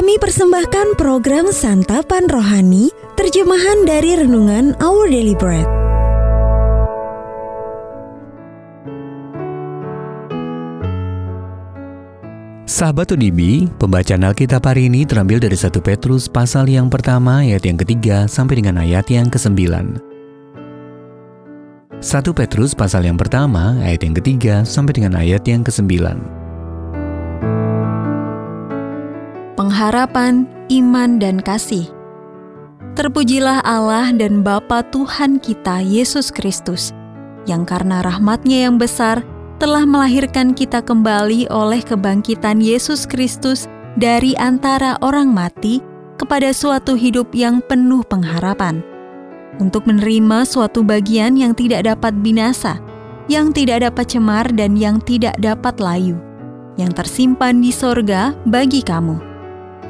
Kami persembahkan program Santapan Rohani, terjemahan dari Renungan Our Daily Bread. Sahabat ODB, pembacaan Alkitab hari ini terambil dari 1 Petrus pasal yang pertama ayat yang ketiga sampai dengan ayat yang ke-9. 1 Petrus pasal yang pertama ayat yang ketiga sampai dengan ayat yang ke-9. Pengharapan, iman, dan kasih. Terpujilah Allah dan Bapa Tuhan kita Yesus Kristus, yang karena rahmatnya yang besar telah melahirkan kita kembali oleh kebangkitan Yesus Kristus dari antara orang mati kepada suatu hidup yang penuh pengharapan, untuk menerima suatu bagian yang tidak dapat binasa, yang tidak dapat cemar, dan yang tidak dapat layu, yang tersimpan di sorga bagi kamu,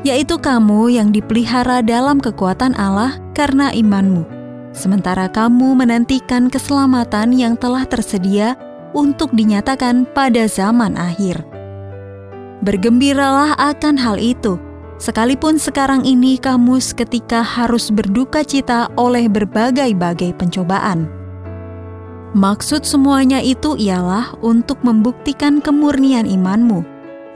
yaitu kamu yang dipelihara dalam kekuatan Allah karena imanmu, sementara kamu menantikan keselamatan yang telah tersedia untuk dinyatakan pada zaman akhir. Bergembiralah akan hal itu, sekalipun sekarang ini kamu seketika harus berduka cita oleh berbagai-bagai pencobaan. Maksud semuanya itu ialah untuk membuktikan kemurnian imanmu,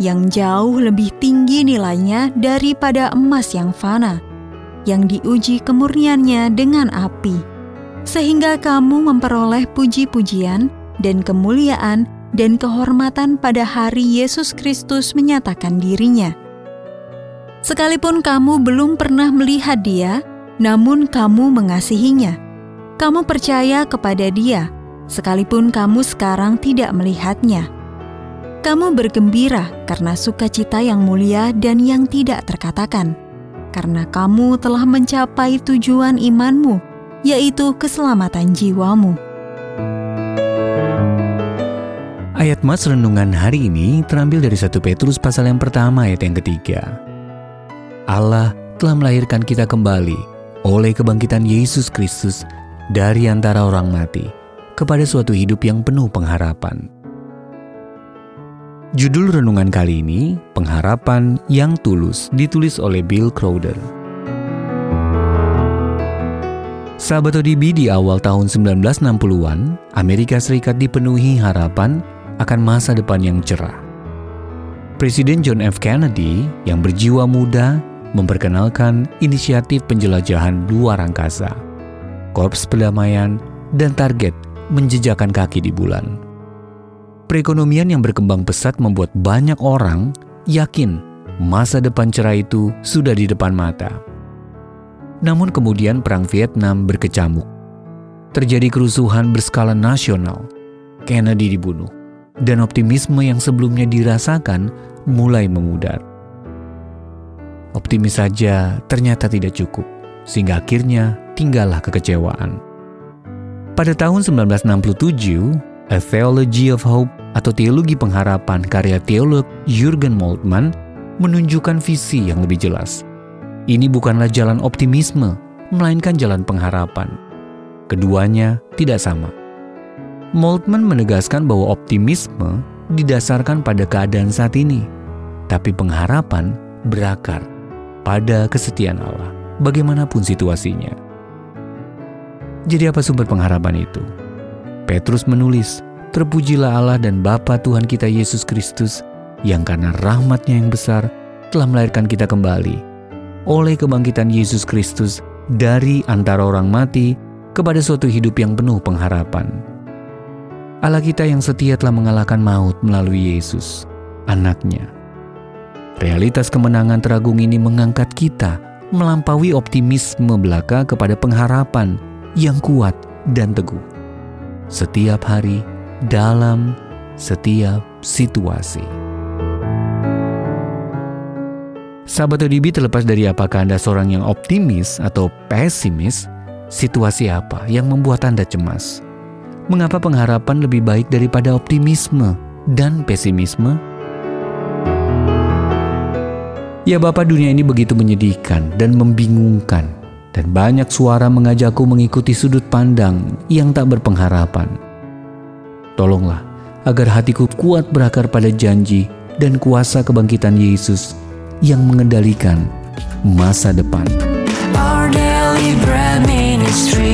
yang jauh lebih tinggi nilainya daripada emas yang fana, yang diuji kemurniannya dengan api, sehingga kamu memperoleh puji-pujian, dan kemuliaan dan kehormatan pada hari Yesus Kristus menyatakan dirinya. Sekalipun kamu belum pernah melihat Dia, namun kamu mengasihinya. Kamu percaya kepada Dia, sekalipun kamu sekarang tidak melihatnya. Kamu bergembira karena sukacita yang mulia dan yang tidak terkatakan, karena kamu telah mencapai tujuan imanmu, yaitu keselamatan jiwamu. Ayat mas renungan hari ini terambil dari 1 Petrus pasal yang pertama ayat yang ketiga. Allah telah melahirkan kita kembali oleh kebangkitan Yesus Kristus dari antara orang mati kepada suatu hidup yang penuh pengharapan. Judul renungan kali ini, Pengharapan yang Tulus, ditulis oleh Bill Crowder. Sahabat ODB di awal tahun 1960-an, Amerika Serikat dipenuhi harapan akan masa depan yang cerah. Presiden John F. Kennedy yang berjiwa muda memperkenalkan inisiatif penjelajahan luar angkasa, korps perdamaian, dan target menjejakan kaki di bulan. Perekonomian yang berkembang pesat membuat banyak orang yakin masa depan cerah itu sudah di depan mata. Namun kemudian perang Vietnam berkecamuk. Terjadi kerusuhan berskala nasional. Kennedy dibunuh dan optimisme yang sebelumnya dirasakan mulai memudar. Optimis saja ternyata tidak cukup, sehingga akhirnya tinggallah kekecewaan. Pada tahun 1967, A Theology of Hope atau Teologi Pengharapan karya teolog Jurgen Moltmann menunjukkan visi yang lebih jelas. Ini bukanlah jalan optimisme, melainkan jalan pengharapan. Keduanya tidak sama. Moltmann menegaskan bahwa optimisme didasarkan pada keadaan saat ini, tapi pengharapan berakar pada kesetiaan Allah, bagaimanapun situasinya. Jadi apa sumber pengharapan itu? Petrus menulis, Terpujilah Allah dan Bapa Tuhan kita Yesus Kristus, yang karena rahmatnya yang besar telah melahirkan kita kembali oleh kebangkitan Yesus Kristus dari antara orang mati kepada suatu hidup yang penuh pengharapan. Allah kita yang setia telah mengalahkan maut melalui Yesus, anaknya. Realitas kemenangan teragung ini mengangkat kita melampaui optimisme belaka kepada pengharapan yang kuat dan teguh. Setiap hari, dalam setiap situasi. Sahabat ODB terlepas dari apakah Anda seorang yang optimis atau pesimis, situasi apa yang membuat Anda cemas? mengapa pengharapan lebih baik daripada optimisme dan pesimisme? Ya Bapak dunia ini begitu menyedihkan dan membingungkan dan banyak suara mengajakku mengikuti sudut pandang yang tak berpengharapan. Tolonglah agar hatiku kuat berakar pada janji dan kuasa kebangkitan Yesus yang mengendalikan masa depan. Our daily bread ministries